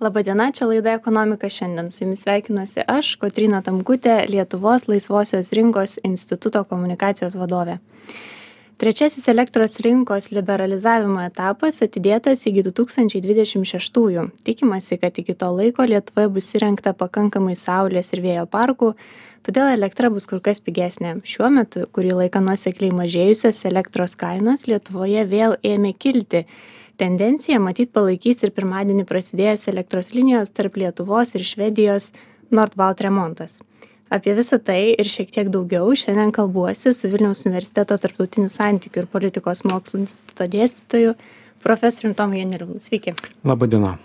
Labadiena, čia laida ekonomika šiandien. Su jumis sveikinuosi aš, Kotrina Tamkutė, Lietuvos laisvosios rinkos instituto komunikacijos vadovė. Trečiasis elektros rinkos liberalizavimo etapas atidėtas iki 2026-ųjų. Tikimasi, kad iki to laiko Lietuvoje bus įrengta pakankamai saulės ir vėjo parkų, todėl elektra bus kur kas pigesnė. Šiuo metu, kurį laiką nuosekliai mažėjusios elektros kainos Lietuvoje vėl ėmė kilti tendenciją matyt palaikys ir pirmadienį prasidėjęs elektros linijos tarp lietuvos ir švedijos nord balt remontas. Apie visa tai ir šiek tiek daugiau šiandien kalbuosi su vilniaus universiteto tarptautinių santykių ir politikos mokslų instituto dėstytoju profesorium tomu janeliūnu. Sveiki. Laba diena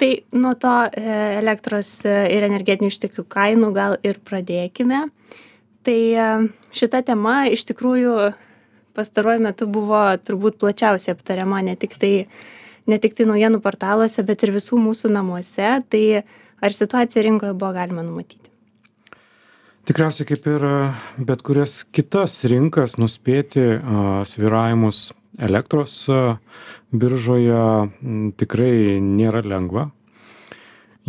tai nuo to e, elektros e, ir energetinių išteklių kainų gal ir pradėkime. Tai e, šita tema iš tikrųjų pastaruoju metu buvo turbūt plačiausiai aptariama ne tiktai ne tiktai naujienų portaluose bet ir visų mūsų namuose. Tai ar situaciją rinkoje buvo galima numatyti? Tikriausiai kaip ir bet kurias kitas rinkas nuspėti svyravimus elektros biržoje tikrai nėra lengva.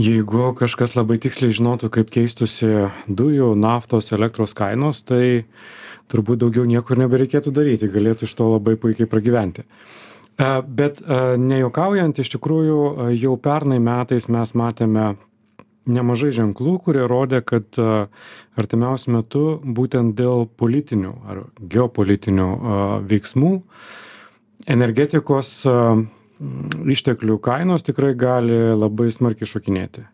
Jeigu kažkas labai tiksliai žinotų kaip keistųsi dujų naftos elektros kainos tai turbūt daugiau nieko ir nebereikėtų daryti galėtų iš to labai puikiai pragyventi. Bet nejuokaujant iš tikrųjų jau pernai metais mes matėme nemažai ženklų kurie rodė kad artimiausiu metu būtent dėl politinių ar geopolitinių veiksmų energetikos išteklių kainos tikrai gali labai smarkiai šokinėti.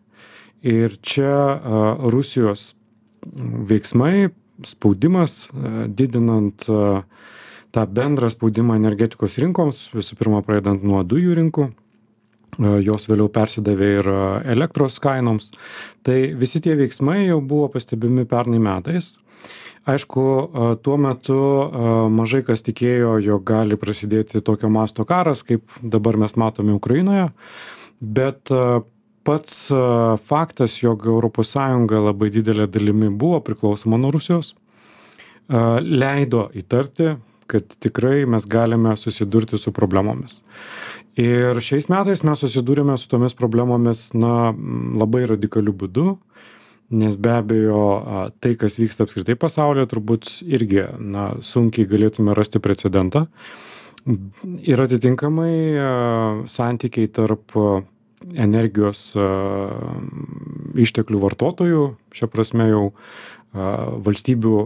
Ir čia rusijos veiksmai spaudimas didinant tą bendrą spaudimą energetikos rinkoms visų pirma pradedant nuo dujų rinkų jos vėliau persidavė ir elektros kainoms. Tai visi tie veiksmai jau buvo pastebimi pernai metais. Aišku tuo metu mažai kas tikėjo jog gali prasidėti tokio masto karas kaip dabar mes matome ukrainoje bet pats faktas jog sąjunga labai didele dalimi buvo priklausoma nuo rusijos leido įtarti kad tikrai mes galime susidurti su problemomis. Ir šiais metais mes susidūrėme su tomis problemomis na labai radikaliu būdu nes be abejo tai kas vyksta apskritai pasaulyje turbūt irgi na sunkiai galėtume rasti precedentą. Ir atitinkamai santykiai tarp energijos išteklių vartotojų šia prasme jau valstybių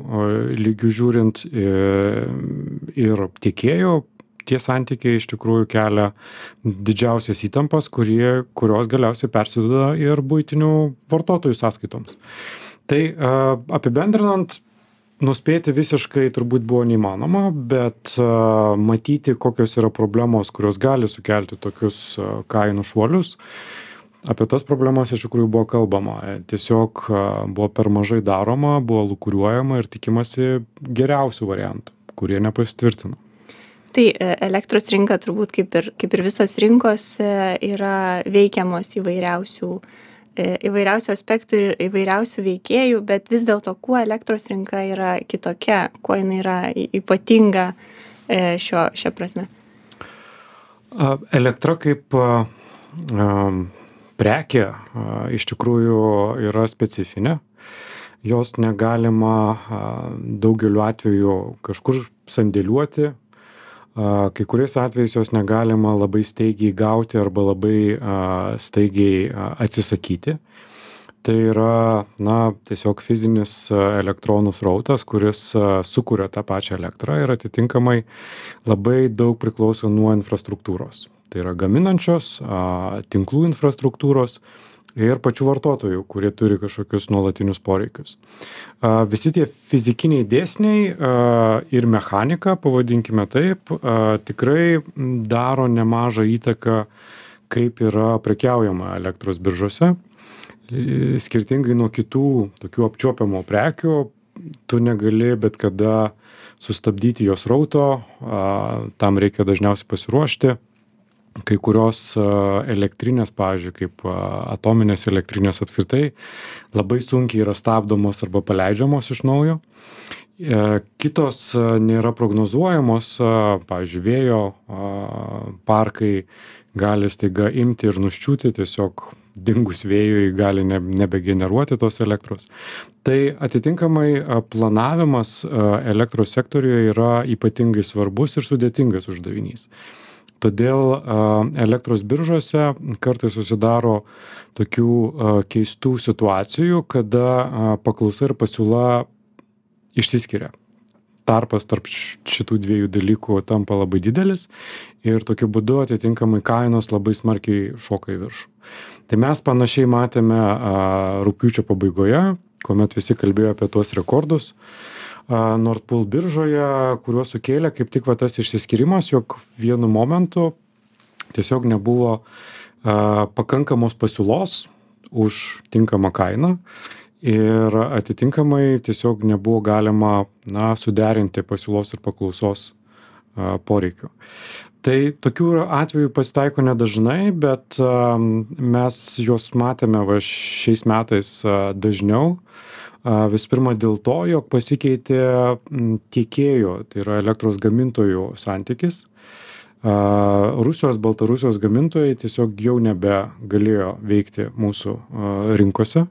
lygiu žiūrint ir tiekėjų tie santykiai iš tikrųjų kelia didžiausias įtampas kurie kurios galiausiai persiduoda ir buitinių vartotojų sąskaitoms. Tai apibendrinant nuspėti visiškai turbūt buvo neįmanoma bet matyti kokios yra problemos kurios gali sukelti tokius kainų šuolius apie tas problemas iš tikrųjų buvo kalbama. Tiesiog buvo per mažai daroma buvo lūkuriuojama ir tikimasi geriausių variantų kurie nepasitvirtino. Tai elektros rinka turbūt kaip ir kaip ir visos rinkos yra veikiamos įvairiausių E, įvairiausių aspektų ir įvairiausių veikėjų, bet vis dėlto, kuo elektros rinka yra kitokia, kuo jinai yra ypatinga e, šio, šią prasme? Elektra kaip prekė iš tikrųjų yra specifinė. Jos negalima daugeliu atveju kažkur sandėliuoti, kai kuriais atvejais jos negalima labai staigiai gauti arba labai staigiai atsisakyti. Tai yra, na, tiesiog fizinis elektronų srautas, kuris sukuria tą pačią elektrą ir atitinkamai labai daug priklauso nuo infrastruktūros. Tai yra gaminančios, tinklų infrastruktūros, ir pačių vartotojų kurie turi kažkokius nuolatinius poreikius. Visi tie fizikiniai dėsniai ir mechanika pavadinkime taip tikrai daro nemažą įtaką kaip yra prekiaujama elektros biržose. Skirtingai nuo kitų tokių apčiuopiamų prekių tu negali bet kada sustabdyti jos srauto tam reikia dažniausiai pasiruošti kai kurios elektrinės pavyzdžiui kaip atominės elektrinės apskritai labai sunkiai yra stabdomos arba paleidžiamos iš naujo Kitos nėra prognozuojamos, pavyzdžiui, vėjo parkai gali staiga imti ir nuščiūti tiesiog dingus vėjui gali ne, nebegeneruoti tos elektros. Tai atitinkamai planavimas elektros sektoriuje yra ypatingai svarbus ir sudėtingas uždavinys. Todėl elektros biržose kartais susidaro tokių keistų situacijų, kada paklausa ir pasiūla išsiskiria tarpas tarp šitų dviejų dalykų tampa labai didelis ir tokiu būdu atitinkamai kainos labai smarkiai šoka į viršų. Tai mes panašiai matėme rūpiučio pabaigoje, kuomet visi kalbėjo apie tuos rekordus. Nord Pool biržoje, kuriuos sukėlė kaip tik va tas išsiskirimas, jog vienu momentu tiesiog nebuvo pakankamos pasiūlos už tinkamą kainą ir atitinkamai tiesiog nebuvo galima na suderinti pasiūlos ir paklausos a poreikių. Tai tokių atvejų pasitaiko nedažnai bet a mes juos matėme va šiais metais dažniau. a visų pirma dėl to jog pasikeitė tiekėjų tai yra elektros gamintojų santykis. Rusijos baltarusijos gamintojai tiesiog jau nebegalėjo veikti mūsų rinkose.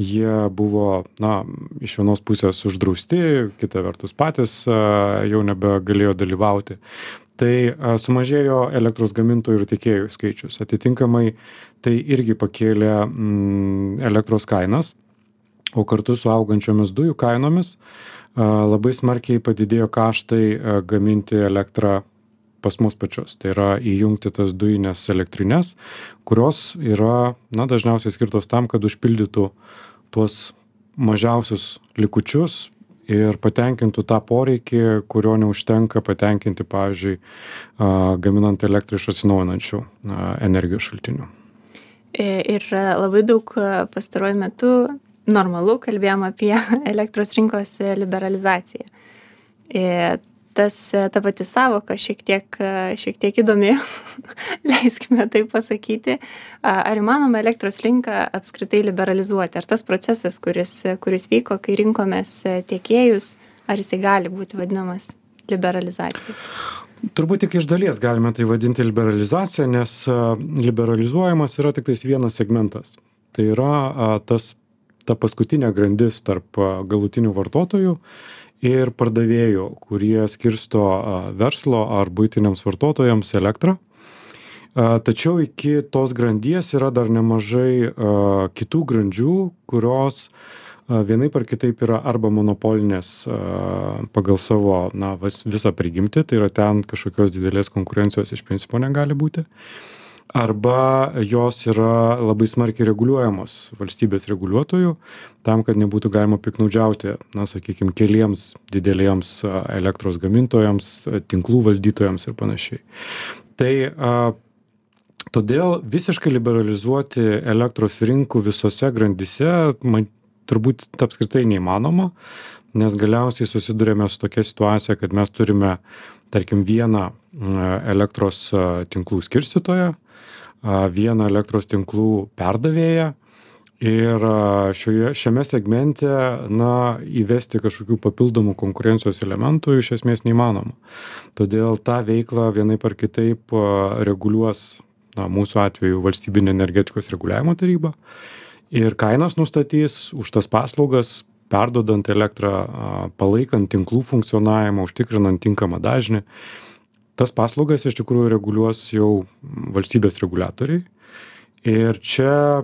Jie buvo na iš vienos pusės uždrausti kita vertus patys jau nebegalėjo dalyvauti. Tai sumažėjo elektros gamintojų ir tiekėjų skaičius. Atitinkamai tai irgi pakėlė elektros kainas o kartu su augančiomis dujų kainomis labai smarkiai padidėjo kaštai gaminti elektrą pas mus pačius. Tai yra įjungti tas dujines elektrines kurios yra na dažniausiai skirtos tam kad užpildytų tuos mažiausius likučius ir patenkintų tą poreikį kurio neužtenka patenkinti pavyzdžiui gaminant elektrą iš atsinaujinančių energijos šaltinių. Ir labai daug pastaruoju metu normalu kalbėjom apie elektros rinkos liberalizaciją. Tas ta pati sąvoka šiek tiek šiek tiek įdomi. Leiskime taip pasakyti. Ar įmanoma elektros rinką apskritai liberalizuoti? Ar tas procesas kuris kuris vyko kai rinkomės tiekėjus ar jisai gali būti vadinamas liberalizacija? Turbūt tik iš dalies galime tai vadinti liberalizacija nes liberalizuojamas yra tiktais vienas segmentas. Tai yra tas ta paskutinė grandis tarp galutinių vartotojų ir pardavėjų kurie skirsto verslo ar buitiniams vartotojams elektrą. Tačiau iki tos grandies yra dar nemažai kitų grandžių kurios vienaip ar kitaip yra arba monopolinės pagal savo na visą prigimtį tai yra ten kažkokios didelės konkurencijos iš principo negali būti arba jos yra labai smarkiai reguliuojamos valstybės reguliuotojų tam kad nebūtų galima piktnaudžiauti na sakykim keliems dideliems elektros gamintojams tinklų valdytojams ir panašiai. Tai a todėl visiškai liberalizuoti elektros rinkų visose grandyse man turbūt apskritai neįmanoma nes galiausiai susiduriame su tokia situacija kad mes turime tarkim vieną elektros tinklų skirstytoją vieną elektros tinklų perdavėją ir šioje šiame segmente na įvesti kažkokių papildomų konkurencijos elementų iš esmės neįmanoma. Todėl tą veiklą vienaip ar kitaip reguliuos na mūsų atveju valstybinė energetikos reguliavimo taryba ir kainas nustatys už tas paslaugas perduodant elektrą palaikant tinklų funkcionavimą užtikrinant tinkamą dažnį. Tas paslaugas iš tikrųjų reguliuos jau valstybės reguliatoriai. Ir čia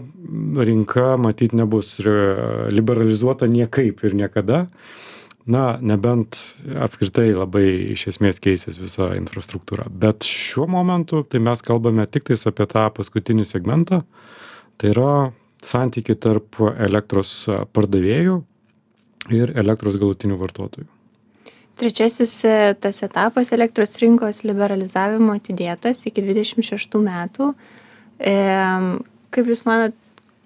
rinka matyt nebus liberalizuota niekaip ir niekada. Na nebent apskritai labai iš esmės keisis visa infrastruktūra. Bet šiuo momentu tai mes kalbame tiktais apie tą paskutinį segmentą. Tai yra santykį tarp elektros pardavėjų ir elektros galutinių vartotojų. Trečiasis e, tas etapas elektros rinkos liberalizavimo atidėtas iki dvidešim šeštų metų. Kaip jūs manot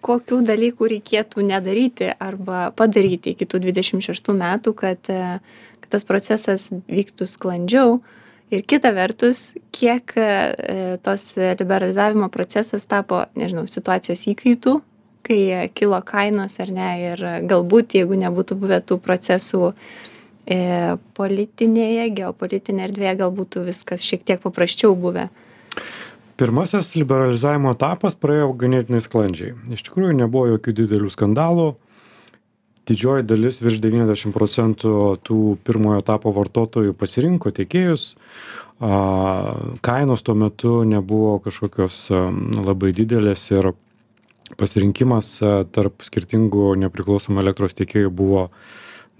kokių dalykų reikėtų nedaryti arba padaryti iki tų dvidešim šeštų metų kad e, kad tas procesas vyktų sklandžiau? Ir kita vertus kiek e, tos liberalizavimo procesas tapo nežinau situacijos įkaitu kai kilo kainos ar ne ir galbūt jeigu nebūtų buvę tų procesų e, politinėje, geopolitinėje erdvėje gal būtų viskas šiek tiek paprasčiau buvę. Pirmasis liberalizavimo etapas praėjo ganėtinai sklandžiai. Iš tikrųjų nebuvo jokių didelių skandalų. Didžioji dalis, virš 90 procentų tų pirmojo etapo vartotojų pasirinko tiekėjus. Kainos tuo metu nebuvo kažkokios labai didelės ir pasirinkimas tarp skirtingų nepriklausomų elektros tiekėjų buvo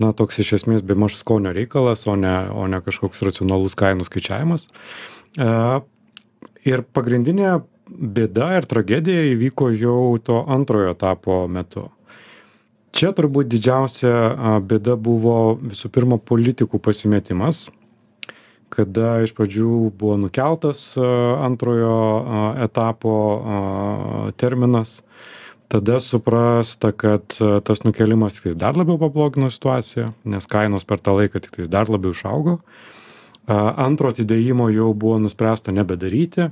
na, toks iš esmės be maž skonio reikalas, o ne, o ne kažkoks racionalus kainų skaičiavimas ir pagrindinė bėda ir tragedija įvyko jau to antrojo etapo metu. Čia turbūt didžiausia bėda buvo visų pirma politikų pasimetimas, kada iš pradžių buvo nukeltas antrojo etapo terminas, tada suprasta, kad tas nukelimas tik dar labiau pablogino situaciją, nes kainos per tą laiką tik dar labiau išaugo antro atidėjimo jau buvo nuspręsta nebedaryti.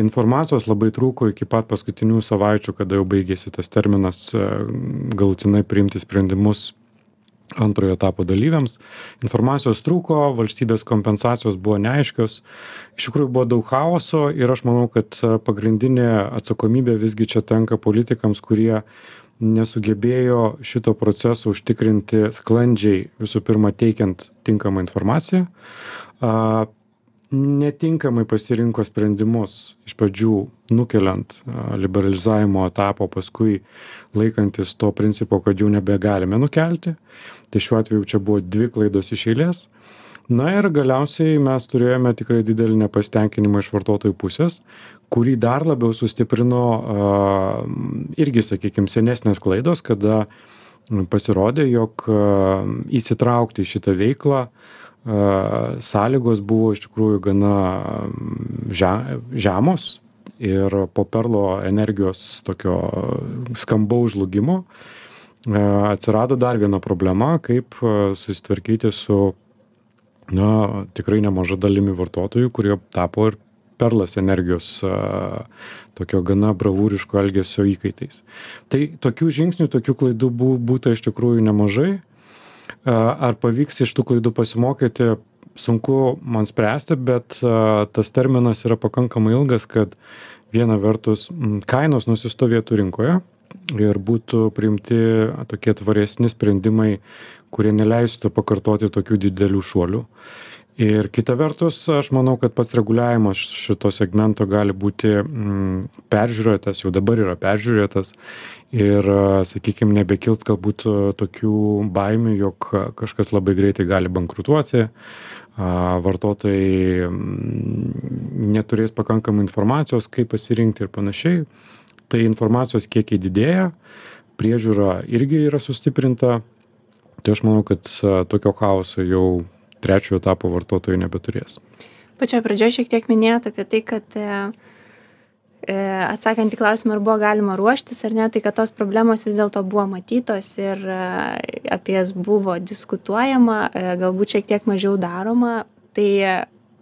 Informacijos labai trūko iki pat paskutinių savaičių, kada jau baigėsi tas terminas galutinai priimti sprendimus antrojo etapo dalyviams. Informacijos trūko, valstybės kompensacijos buvo neaiškios, iš tikrųjų buvo daug chaoso ir aš manau, kad pagrindinė atsakomybė visgi čia tenka politikams, kurie nesugebėjo šito proceso užtikrinti sklandžiai visų pirma teikiant tinkamą informaciją netinkamai pasirinko sprendimus iš pradžių nukeliant liberalizavimo etapą paskui laikantis to principo kad jų nebegalime nukelti. Tai šiuo atveju čia buvo dvi klaidos iš eilės. Na ir galiausiai mes turėjome tikrai didelį nepasitenkinimą iš vartotojų pusės kurį dar labiau sustiprino irgi sakykim senesnės klaidos kada pasirodė jog įsitraukti į šitą veiklą sąlygos buvo iš tikrųjų gana žemos ir po perlo energijos tokio skambaus žlugimo atsirado dar viena problema kaip susitvarkyti su na tikrai nemaža dalimi vartotojų kurie tapo ir perlas energijos tokio gana bravūriško elgesio įkaitais. Tai tokių žingsnių, tokių klaidų būtų iš tikrųjų nemažai. Ar pavyks iš tų klaidų pasimokyti, sunku man spręsti, bet tas terminas yra pakankamai ilgas, kad viena vertus kainos nusistovėtų rinkoje ir būtų priimti tokie tvaresni sprendimai, kurie neleistų pakartoti tokių didelių šuolių. Ir kita vertus, aš manau, kad pats reguliavimas šito segmento gali būti mm, peržiūrėtas, jau dabar yra peržiūrėtas. Ir, sakykime, nebekils galbūt tokių baimių, jog kažkas labai greitai gali bankrutuoti, vartotojai mm, neturės pakankamai informacijos, kaip pasirinkti ir panašiai. Tai informacijos kiekiai didėja, priežiūra irgi yra sustiprinta, tai aš manau kad tokio chaoso jau trečiojo etapo vartotojai nebeturės. Pačioj pradžioj šiek tiek minėjot apie tai kad e, e, atsakant į klausimą ar buvo galima ruoštis ar ne tai kad tos problemos vis dėlto buvo matytos ir e, apie jas buvo diskutuojama galbūt šiek tiek mažiau daroma. Tai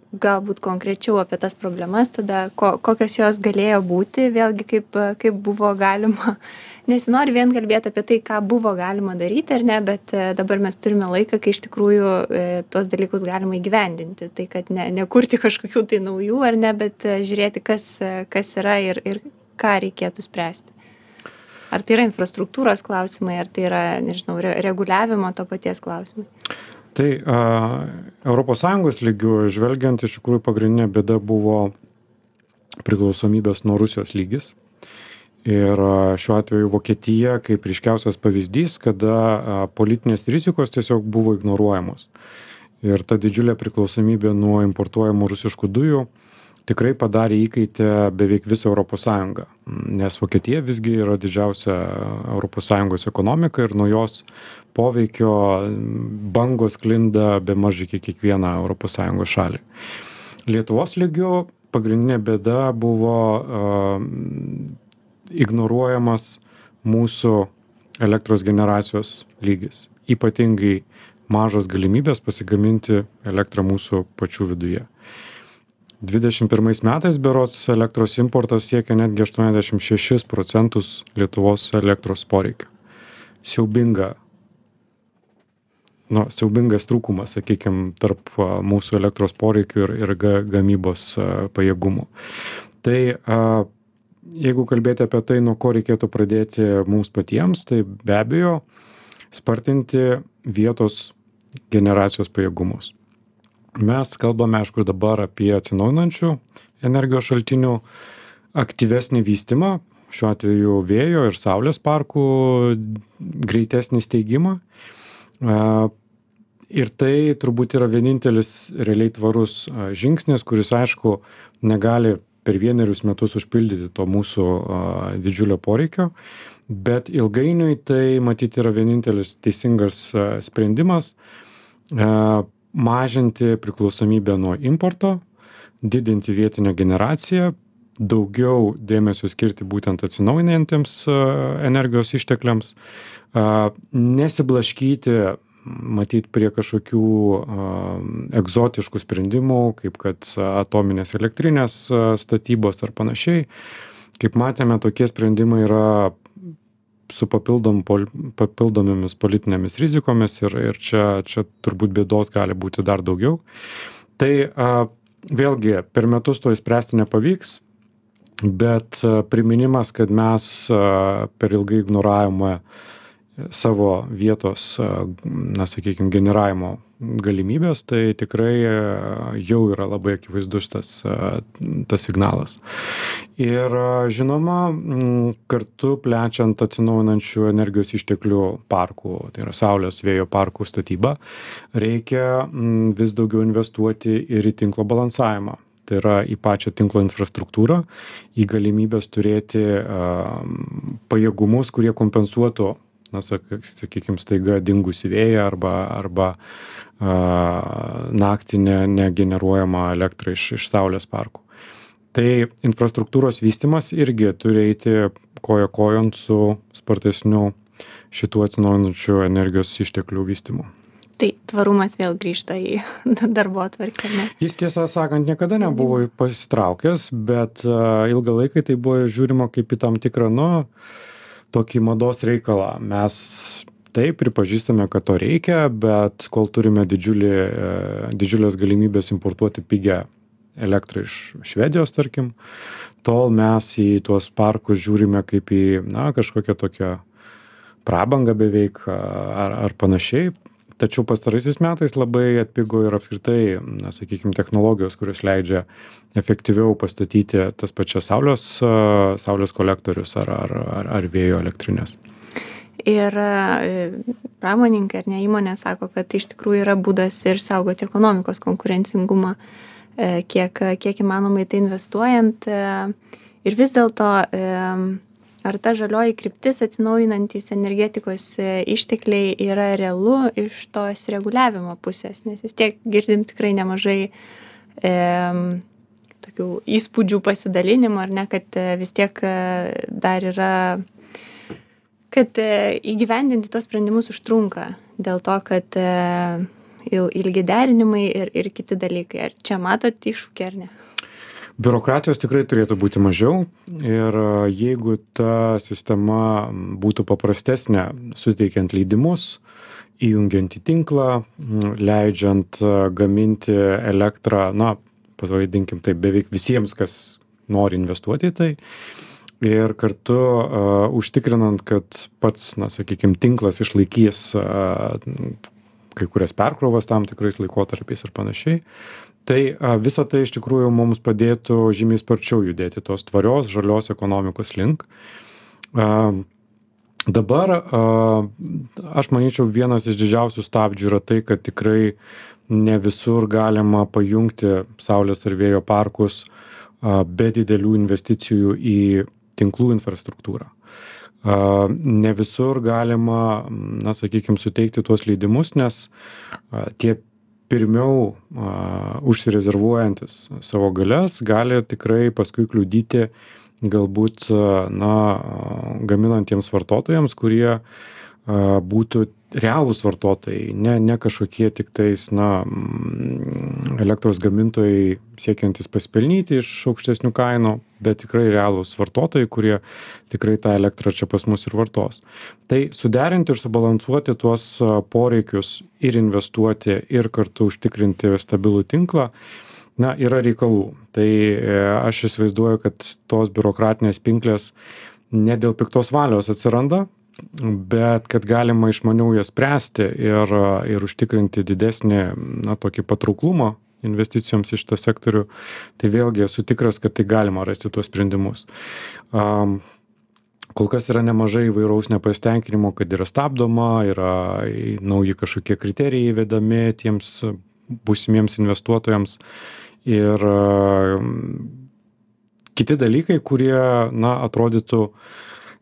galbūt konkrečiau apie tas problemas tada ko kokios jos galėjo būti vėlgi kaip kaip buvo galima nesinori vien kalbėt apie tai ką buvo galima daryti ar ne bet e, dabar mes turime laiką kai iš tikrųjų e, tuos dalykus galima įgyvendinti. Tai kad ne nekurti kažkokių tai naujų ar ne bet e, žiūrėti kas kas yra ir ir ką reikėtų spręsti. Ar tai yra infrastruktūros klausimai ar tai yra nežinau re reguliavimo to paties klausimai tai a europos sąjungos lygiu žvelgiant iš tikrųjų pagrindinė bėda buvo priklausomybės nuo rusijos lygis. Ir šiuo atveju vokietija kaip ryškiausias pavyzdys kada politinės rizikos tiesiog buvo ignoruojamos. Ir ta didžiulė priklausomybė nuo importuojamų rusiškų dujų tikrai padarė įkaitę beveik visą europos sąjungą. Nes vokietija visgi yra didžiausia europos sąjungos ekonomika ir nuo jos poveikio bangos sklinda bemaž iki kiekvieną europos sąjungos šalį. Lietuvos lygiu pagrindinė bėda buvo ignoruojamas mūsų elektros generacijos lygis. Ypatingai mažos galimybės pasigaminti elektrą mūsų pačių viduje. 21 metais berots elektros importas siekia netgi 86 procentus Lietuvos elektros poreikio. Siaubinga nu, siaubingas trūkumas, sakykime, tarp mūsų elektros poreikių ir, ir ga, gamybos pajėgumų. Tai jeigu kalbėti apie tai, nuo ko reikėtų pradėti mums patiems, tai be abejo spartinti vietos generacijos pajėgumus. Mes kalbame, aišku, dabar apie atsinaujinančių energijos šaltinių aktyvesnį vystimą, šiuo atveju vėjo ir saulės parkų greitesnį steigimą. Ir tai turbūt yra vienintelis realiai tvarus žingsnis, kuris, aišku, negali per vienerius metus užpildyti to mūsų didžiulio poreikio, bet ilgainiui tai matyt yra vienintelis teisingas sprendimas mažinti priklausomybę nuo importo, didinti vietinę generaciją, daugiau dėmesio skirti būtent atsinaujinantiems energijos ištekliams, nesiblaškyti matyt prie kažkokių egzotiškų sprendimų, kaip kad atominės elektrinės statybos ar panašiai. Kaip matėme, tokie sprendimai yra su papildom, pol, papildomomis politinėmis rizikomis ir, ir čia, čia turbūt bėdos gali būti dar daugiau. Tai a, vėlgi per metus to įspręsti nepavyks, bet a, priminimas, kad mes a, per ilgai ignoravome savo vietos, na, sakykime, generavimo galimybės, tai tikrai jau yra labai akivaizdus tas, tas signalas. Ir žinoma, kartu plečiant atsinaujinančių energijos išteklių parkų, tai yra Saulės vėjo parkų statybą, reikia vis daugiau investuoti ir į tinklo balansavimą tai yra į pačią tinklo infrastruktūrą, į galimybės turėti uh, pajėgumus, kurie kompensuotų na sakykim staiga dingusį vėją arba arba naktį ne, negeneruojamą elektrą iš, iš saulės parkų. Tai infrastruktūros vystimas irgi turi eiti koja kojant su spartesniu šitų atsinaujinančių energijos išteklių vystimu. Tai tvarumas vėl grįžta į darbo atvarkę. Jis tiesą sakant niekada nebuvo pasitraukęs, bet ilgą laiką tai buvo žiūrima kaip į tam tikrą, nu, tokį mados reikalą. Mes taip pripažįstame, kad to reikia, bet kol turime didžiulį, e, didžiulės galimybės importuoti pigę elektrą iš Švedijos, tarkim, tol mes į tuos parkus žiūrime kaip į, na, kažkokią tokią prabangą beveik ar, ar panašiai. Tačiau pastaraisiais metais labai atpigo ir apskritai na sakykim technologijos kurios leidžia efektyviau pastatyti tas pačias saulės saulės kolektorius ar ar ar ar vėjo elektrines Ir e, pramoninkai ar ne įmonė sako, kad iš tikrųjų yra būdas ir saugoti ekonomikos konkurencingumą, e, kiek, kiek įmanomai tai investuojant. E, ir vis dėlto ar ta žalioji kryptis atsinaujinantys energetikos ištekliai yra realu iš tos reguliavimo pusės nes vis tiek girdim tikrai nemažai tokių įspūdžių pasidalinimų ar ne kad vis tiek dar yra kad įgyvendinti tuos sprendimus užtrunka dėl to kad ilgi derinimai ir, ir kiti dalykai. Ar čia matot iššūkį ar ne? biurokratijos tikrai turėtų būti mažiau ir jeigu ta sistema būtų paprastesnė suteikiant leidimus įjungiant į tinklą leidžiant gaminti elektrą na pavadinkim taip beveik visiems kas nori investuoti į tai ir kartu užtikrinant kad pats na sakykim tinklas išlaikys kai kurias perkrovas tam tikrais laikotarpiais ir panašiai tai visa tai iš tikrųjų mums padėtų žymiai sparčiau judėti tos tvarios žalios ekonomikos link. Dabar aš manyčiau vienas iš didžiausių stabdžių yra tai kad tikrai ne visur galima pajungti saulės ar vėjo parkus be didelių investicijų į tinklų infrastruktūrą. Ne visur galima na sakykim suteikti tuos leidimus nes tie pirmiau užsirezervuojantis savo galias gali tikrai paskui kliudyti galbūt na gaminantiems vartotojams kurie būtų realūs vartotojai ne ne kažkokie tiktais na mm, elektros gamintojai siekiantys pasipelnyti iš aukštesnių kainų bet tikrai realūs vartotojai kurie tikrai tą elektrą čia pas mus ir vartos. Tai suderinti ir subalansuoti tuos poreikius ir investuoti ir kartu užtikrinti stabilų tinklą na yra reikalų. Tai e, aš įsivaizduoju kad tos biurokratinės pinklės ne dėl piktos valios atsiranda bet kad galima išmaniau jas spręsti ir ir užtikrinti didesnį na tokį patrauklumą investicijoms į šitą sektorių tai vėlgi esu tikras kad tai galima rasti tuos sprendimus. Am kol kas yra nemažai įvairaus nepasitenkinimo kad yra stabdoma yra nauji kažkokie kriterijai įvedami tiems būsimiems investuotojams ir kiti dalykai kurie na atrodytų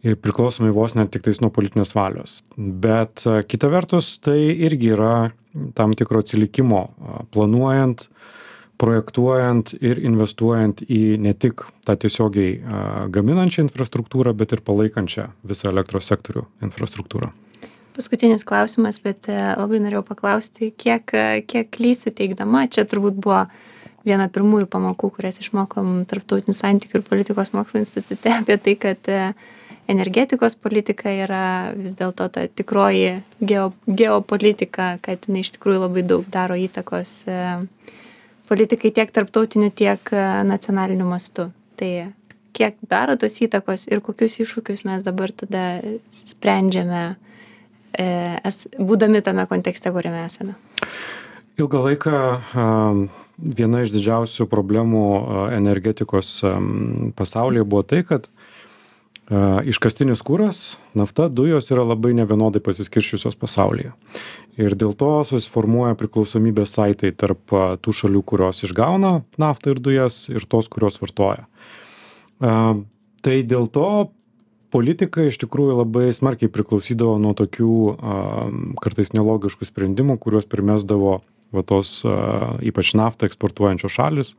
priklausomai vos ne tiktais nuo politinės valios. Bet kita vertus tai irgi yra tam tikro atsilikimo planuojant projektuojant ir investuojant į ne tik tą tiesiogiai gaminančią infrastruktūrą bet ir palaikančią visą elektros sektorių infrastruktūrą. Paskutinis klausimas bet labai norėjau paklausti kiek kiek klysiu teigdama čia turbūt buvo viena pirmųjų pamokų kurias išmokom tarptautinių santykių ir politikos mokslų institute apie tai kad energetikos politika yra vis dėlto ta tikroji geo geopolitika kad jinai iš tikrųjų labai daug daro įtakos e, politikai tiek tarptautiniu tiek e, nacionaliniu mastu tai kiek daro tos įtakos ir kokius iššūkius mes dabar tada sprendžiame e, būdami tame kontekste, kuriame esame? Ilgą laiką viena iš didžiausių problemų energetikos pasaulyje buvo tai, kad Iškastinis kūras, nafta, dujos yra labai nevienodai pasiskirščiusios pasaulyje. Ir dėl to susiformuoja priklausomybės saitai tarp tų šalių, kurios išgauna naftą ir dujas, ir tos, kurios vartoja. Tai dėl to politika iš tikrųjų labai smarkiai priklausydavo nuo tokių kartais nelogiškų sprendimų, kuriuos primesdavo va tos ypač naftą eksportuojančios šalis.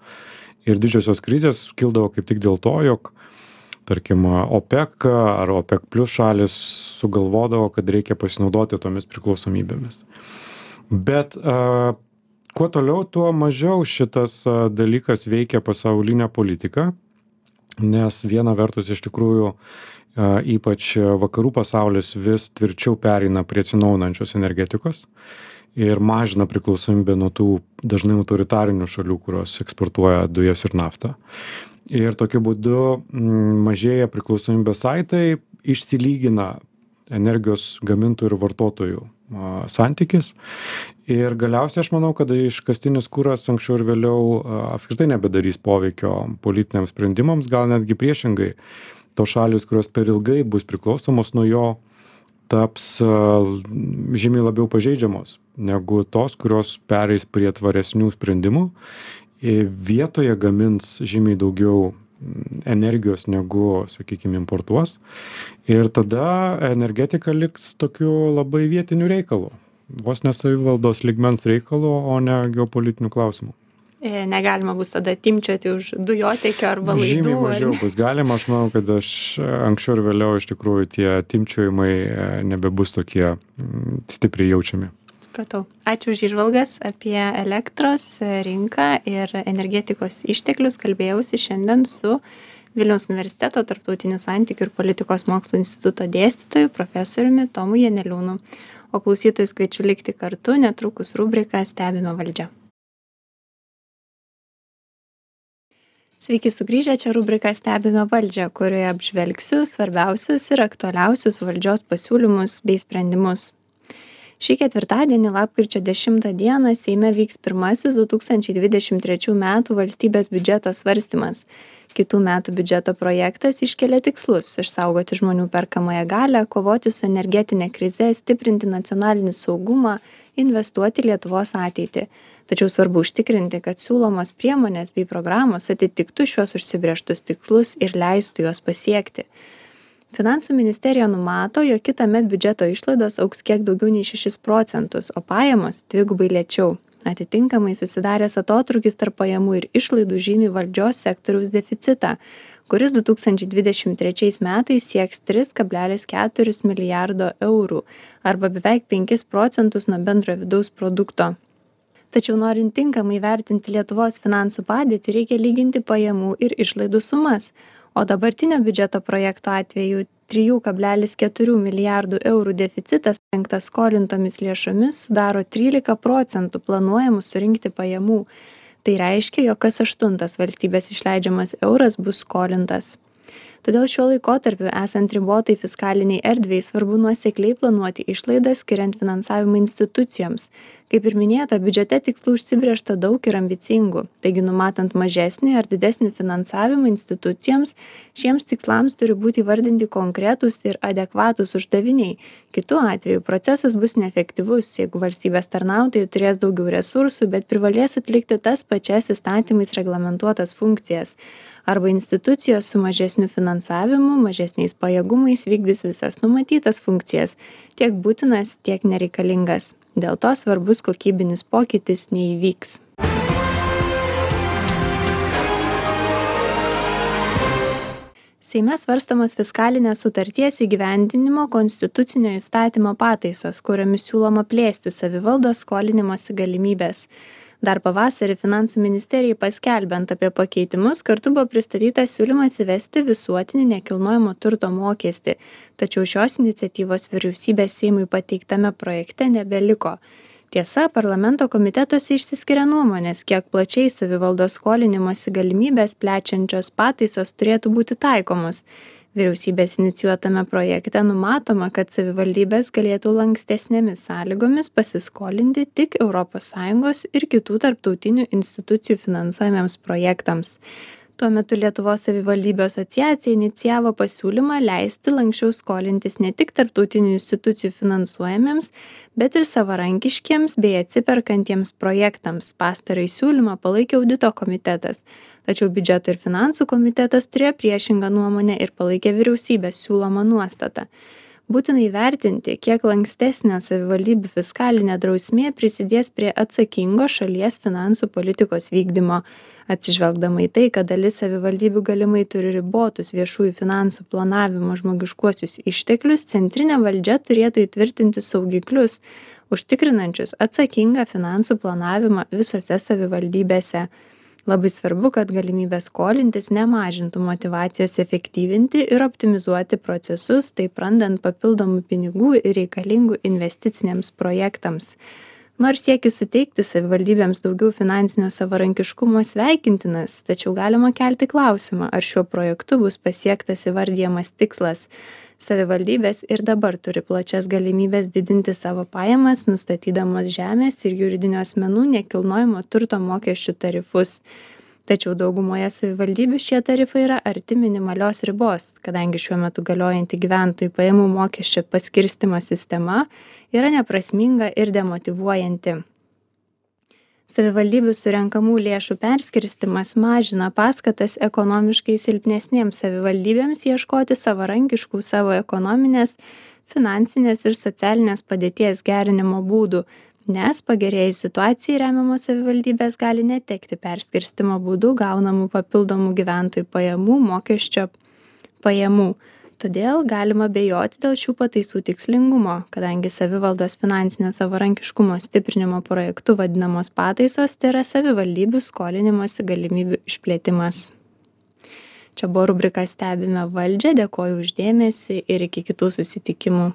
Ir didžiosios krizės kildavo kaip tik dėl to, jog tarkim opek ar opek plius šalys sugalvodavo kad reikia pasinaudoti tomis priklausomybėmis. Bet kuo toliau tuo mažiau šitas dalykas veikia pasaulinę politiką nes viena vertus iš tikrųjų ypač vakarų pasaulis vis tvirčiau pereina prie atsinaujinančios energetikos ir mažina priklausomybę nuo tų dažnai autoritarinių šalių kurios eksportuoja dujas ir naftą ir tokiu būdu mm, mažėja priklausomybės saitai išsilygina energijos gamintojų ir vartotojų santykis. Ir galiausiai aš manau kad iškastinis kuras anksčiau ar vėliau apskritai nebedarys poveikio politiniams sprendimams gal netgi priešingai. Tos šalys kurios per ilgai bus priklausomos nuo jo taps žymiai labiau pažeidžiamos negu tos kurios pereis prie tvaresnių sprendimų vietoje gamins žymiai daugiau energijos negu sakykim importuos. Ir tada energetika liks tokiu labai vietiniu reikalu. Vos ne savivaldos lygmens reikalu o ne geopolitiniu klausimu. E, Negalima bus tada timčioti už dujotekio arba laidų. Žymiai mažiau bus galima, aš manau, kad aš anksčiau ir vėliau iš tikrųjų tie timčiojimai e, nebebus tokie stipriai jaučiami supratau. Ačiū už įžvalgas apie elektros rinką ir energetikos išteklius. Kalbėjausi šiandien su vilniaus universiteto tarptautinių santykių ir politikos mokslų instituto dėstytoju profesoriumi tomu janeliūnu. O klausytojus kviečiu likti kartu. Netrukus rubrika stebime valdžią. Sveiki sugrįžę, čia rubrika Stebime valdžią, kurioje apžvelgsiu svarbiausius ir aktualiausius valdžios pasiūlymus bei sprendimus šį ketvirtadienį lapkričio dešimtą dieną seime vyks pirmasis du tūkstančiai dvidešim trečių metų valstybės biudžeto svarstymas. Kitų metų biudžeto projektas iškelia tikslus išsaugoti žmonių perkamąją galią kovoti su energetine krize stiprinti nacionalinį saugumą investuoti į lietuvos ateitį. Tačiau svarbu užtikrinti kad siūlomos priemonės bei programos atitiktų šiuos užsibrėžtus tikslus ir leistų juos pasiekti finansų ministerija numato jog kitąmet biudžeto išlaidos augs kiek daugiau nei šešis procentus o pajamos dvigubai lėčiau atitinkamai susidaręs atotrūkis tarp pajamų ir išlaidų žymi valdžios sektoriaus deficitą kuris 2023 metais sieks 3,4 milijardo eurų arba beveik 5 procentus nuo bendrojo vidaus produkto. Tačiau norint tinkamai vertinti Lietuvos finansų padėtį, reikia lyginti pajamų ir išlaidų sumas, o dabartinio biudžeto projekto atveju 3,4 milijardų eurų deficitas dengtas skolintomis lėšomis sudaro 13 procentų planuojamų surinkti pajamų. Tai reiškia, jog kas aštuntas valstybės išleidžiamas euras bus skolintas todėl šiuo laikotarpiu esant ribotai fiskalinei erdvei svarbu nuosekliai planuoti išlaidas skiriant finansavimą institucijoms. Kaip ir minėta biudžete tikslų užsibrėžta daug ir ambicingų. Taigi numatant mažesnį ar didesnį finansavimą institucijoms šiems tikslams turi būti įvardinti konkretūs ir adekvatūs uždaviniai. Kitu atveju procesas bus neefektyvus jeigu valstybės tarnautojai turės daugiau resursų bet privalės atlikti tas pačias įstatymais reglamentuotas funkcijas arba institucijos su mažesniu finansavimu mažesniais pajėgumais vykdys visas numatytas funkcijas. Tiek būtinas tiek nereikalingas. Dėl to svarbus kokybinis pokytis neįvyks. Seime svarstomos fiskalinės sutarties įgyvendinimo konstitucinio įstatymo pataisos, kuriomis siūloma plėsti savivaldos skolinimosi galimybės dar pavasarį finansų ministerijai paskelbiant apie pakeitimus kartu buvo pristatytas siūlymas įvesti visuotinį nekilnojamo turto mokestį. Tačiau šios iniciatyvos vyriausybės seimui pateiktame projekte nebeliko. Tiesa parlamento komitetuose išsiskiria nuomonės kiek plačiai savivaldos skolinimosi galimybes plečiančios pataisos turėtų būti taikomos vyriausybės inicijuotame projekte numatoma kad savivaldybės galėtų lankstesnėmis sąlygomis pasiskolinti tik sąjungos ir kitų tarptautinių institucijų finansuojamiems projektams. Tuo metu lietuvos savivaldybių asociacija inicijavo pasiūlymą leisti lanksčiau skolintis ne tik tarptautinių institucijų finansuojamiems bet ir savarankiškiems bei atsiperkantiems projektams. Pastarąjį siūlymą palaikė audito komitetas tačiau biudžeto ir finansų komitetas turėjo priešingą nuomonę ir palaikė vyriausybės siūlomą nuostatą. Būtina įvertinti kiek lankstesnė savivaldybių fiskalinė drausmė prisidės prie atsakingos šalies finansų politikos vykdymo. Atsižvelgdama į tai kad dalis savivaldybių galimai turi ribotus viešųjų finansų planavimo žmogiškuosius išteklius centrinė valdžia turėtų įtvirtinti saugiklius užtikrinančius atsakingą finansų planavimą visose savivaldybėse labai svarbu kad galimybė skolintis nemažintų motyvacijos efektyvinti ir optimizuoti procesus taip randant papildomų pinigų reikalingų investiciniams projektams. Nors siekis suteikti savivaldybėms daugiau finansinio savarankiškumo sveikintinas tačiau galima kelti klausimą ar šiuo projektu bus pasiektas įvardijamas tikslas savivaldybės ir dabar turi plačias galimybes didinti savo pajamas nustatydamos žemės ir juridinių asmenų nekilnojamo turto mokesčių tarifus. Tačiau daugumoje savivaldybių šie tarifai yra arti minimalios ribos kadangi šiuo metu galiojanti gyventojų pajamų mokesčio paskirstymo sistema yra neprasminga ir demotyvuojanti savivaldybių surenkamų lėšų perskirstymas mažina paskatas ekonomiškai silpnesnėms savivaldybėms ieškoti savarankiškų savo ekonominės finansinės ir socialinės padėties gerinimo būdų nes pagerėjus situacijai remiamos savivaldybės gali netekti perskirstymo būdu gaunamų papildomų gyventojų pajamų mokesčio pajamų todėl galima abejoti dėl šių pataisų tikslingumo kadangi savivaldos finansinio savarankiškumo stiprinimo projektu vadinamos pataisos tėra savivaldybių skolinimosi galimybių išplėtimas. Čia buvo rubrika stebime valdžią. Dėkoju už dėmesį ir iki kitų susitikimų